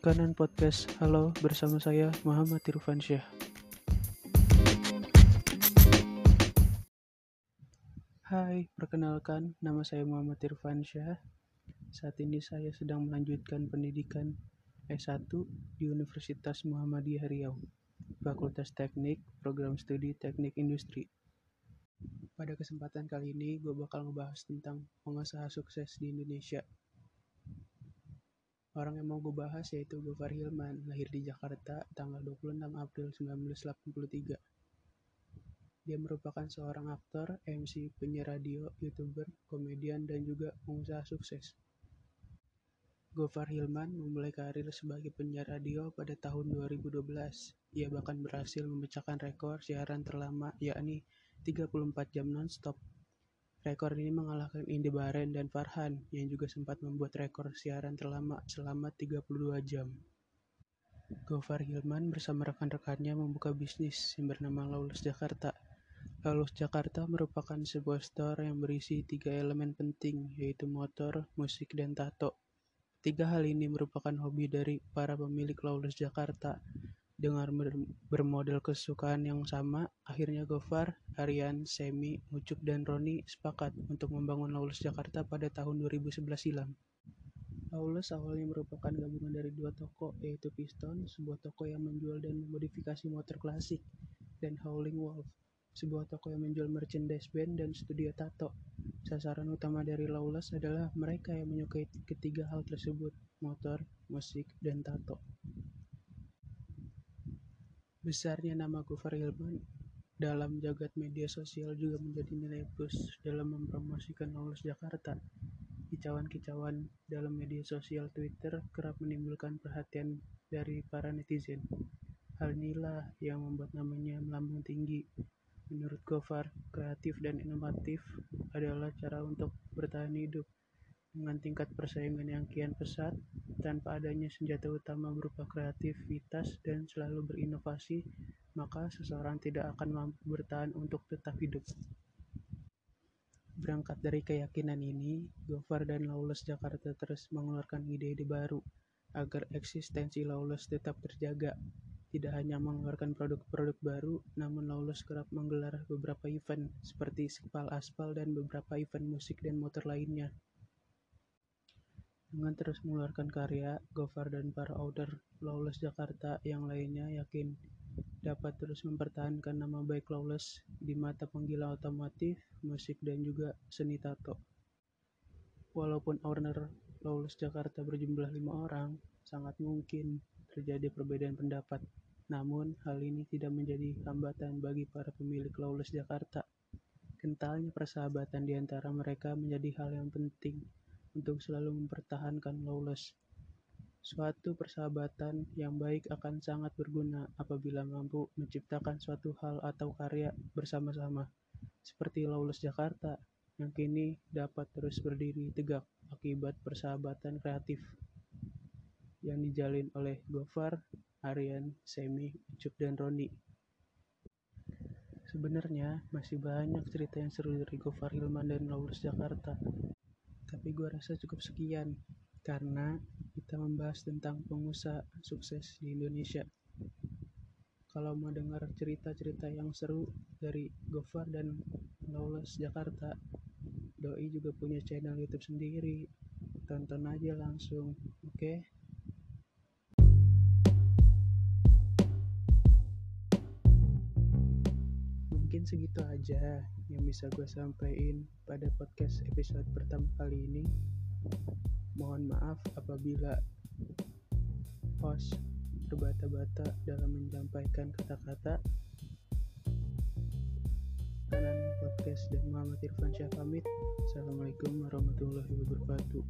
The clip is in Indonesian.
Kanan Podcast. Halo, bersama saya Muhammad Irfansyah. Hai, perkenalkan nama saya Muhammad Irfansyah. Saat ini saya sedang melanjutkan pendidikan S1 di Universitas Muhammadiyah Riau, Fakultas Teknik, Program Studi Teknik Industri. Pada kesempatan kali ini, gue bakal ngebahas tentang pengusaha sukses di Indonesia. Orang yang mau gue bahas yaitu Gofar Hilman, lahir di Jakarta tanggal 26 April 1983. Dia merupakan seorang aktor, MC, penyiar radio, youtuber, komedian, dan juga pengusaha sukses. Gofar Hilman memulai karir sebagai penyiar radio pada tahun 2012. Ia bahkan berhasil memecahkan rekor siaran terlama yakni 34 jam non-stop Rekor ini mengalahkan Indi Baren dan Farhan yang juga sempat membuat rekor siaran terlama selama 32 jam. Gofar Hilman bersama rekan-rekannya membuka bisnis yang bernama Lawless Jakarta. Lawless Jakarta merupakan sebuah store yang berisi tiga elemen penting yaitu motor, musik, dan tato. Tiga hal ini merupakan hobi dari para pemilik Lawless Jakarta dengan bermodel kesukaan yang sama, akhirnya Gofar, Aryan, Semi, Ucup, dan Roni sepakat untuk membangun Lawless Jakarta pada tahun 2011 silam. Lawless awalnya merupakan gabungan dari dua toko, yaitu Piston, sebuah toko yang menjual dan memodifikasi motor klasik, dan Howling Wolf, sebuah toko yang menjual merchandise band dan studio tato. Sasaran utama dari Lawless adalah mereka yang menyukai ketiga hal tersebut, motor, musik, dan tato. Besarnya nama Gofar Hilman dalam jagat media sosial juga menjadi nilai plus dalam mempromosikan Lawless Jakarta. Kicauan-kicauan dalam media sosial Twitter kerap menimbulkan perhatian dari para netizen. Hal inilah yang membuat namanya melambung tinggi. Menurut Gofar, kreatif dan inovatif adalah cara untuk bertahan hidup dengan tingkat persaingan yang kian pesat tanpa adanya senjata utama berupa kreativitas dan selalu berinovasi, maka seseorang tidak akan mampu bertahan untuk tetap hidup. Berangkat dari keyakinan ini, Gofar dan Lawless Jakarta terus mengeluarkan ide-ide baru agar eksistensi Lawless tetap terjaga. Tidak hanya mengeluarkan produk-produk baru, namun Lawless kerap menggelar beberapa event seperti Skpal Aspal dan beberapa event musik dan motor lainnya. Dengan terus mengeluarkan karya, Gofar dan para author Lawless Jakarta yang lainnya yakin dapat terus mempertahankan nama baik Lawless di mata penggila otomotif, musik, dan juga seni tato. Walaupun owner Lawless Jakarta berjumlah lima orang, sangat mungkin terjadi perbedaan pendapat. Namun, hal ini tidak menjadi hambatan bagi para pemilik Lawless Jakarta. Kentalnya persahabatan di antara mereka menjadi hal yang penting untuk selalu mempertahankan Lawless. Suatu persahabatan yang baik akan sangat berguna apabila mampu menciptakan suatu hal atau karya bersama-sama, seperti Lawless Jakarta yang kini dapat terus berdiri tegak akibat persahabatan kreatif yang dijalin oleh Gofar, Aryan, Semi, Ucup, dan Roni. Sebenarnya masih banyak cerita yang seru dari Gofar Hilman dan Lawless Jakarta, tapi gue rasa cukup sekian karena kita membahas tentang pengusaha sukses di Indonesia. Kalau mau dengar cerita-cerita yang seru dari Gofar dan Lawless Jakarta, Doi juga punya channel YouTube sendiri. Tonton aja langsung, oke? Okay? Mungkin segitu aja yang bisa gue sampaikan pada podcast episode pertama kali ini. Mohon maaf apabila host berbata-bata dalam menyampaikan kata-kata. Kanan podcast dan Muhammad Irfan Syah pamit. Assalamualaikum warahmatullahi wabarakatuh.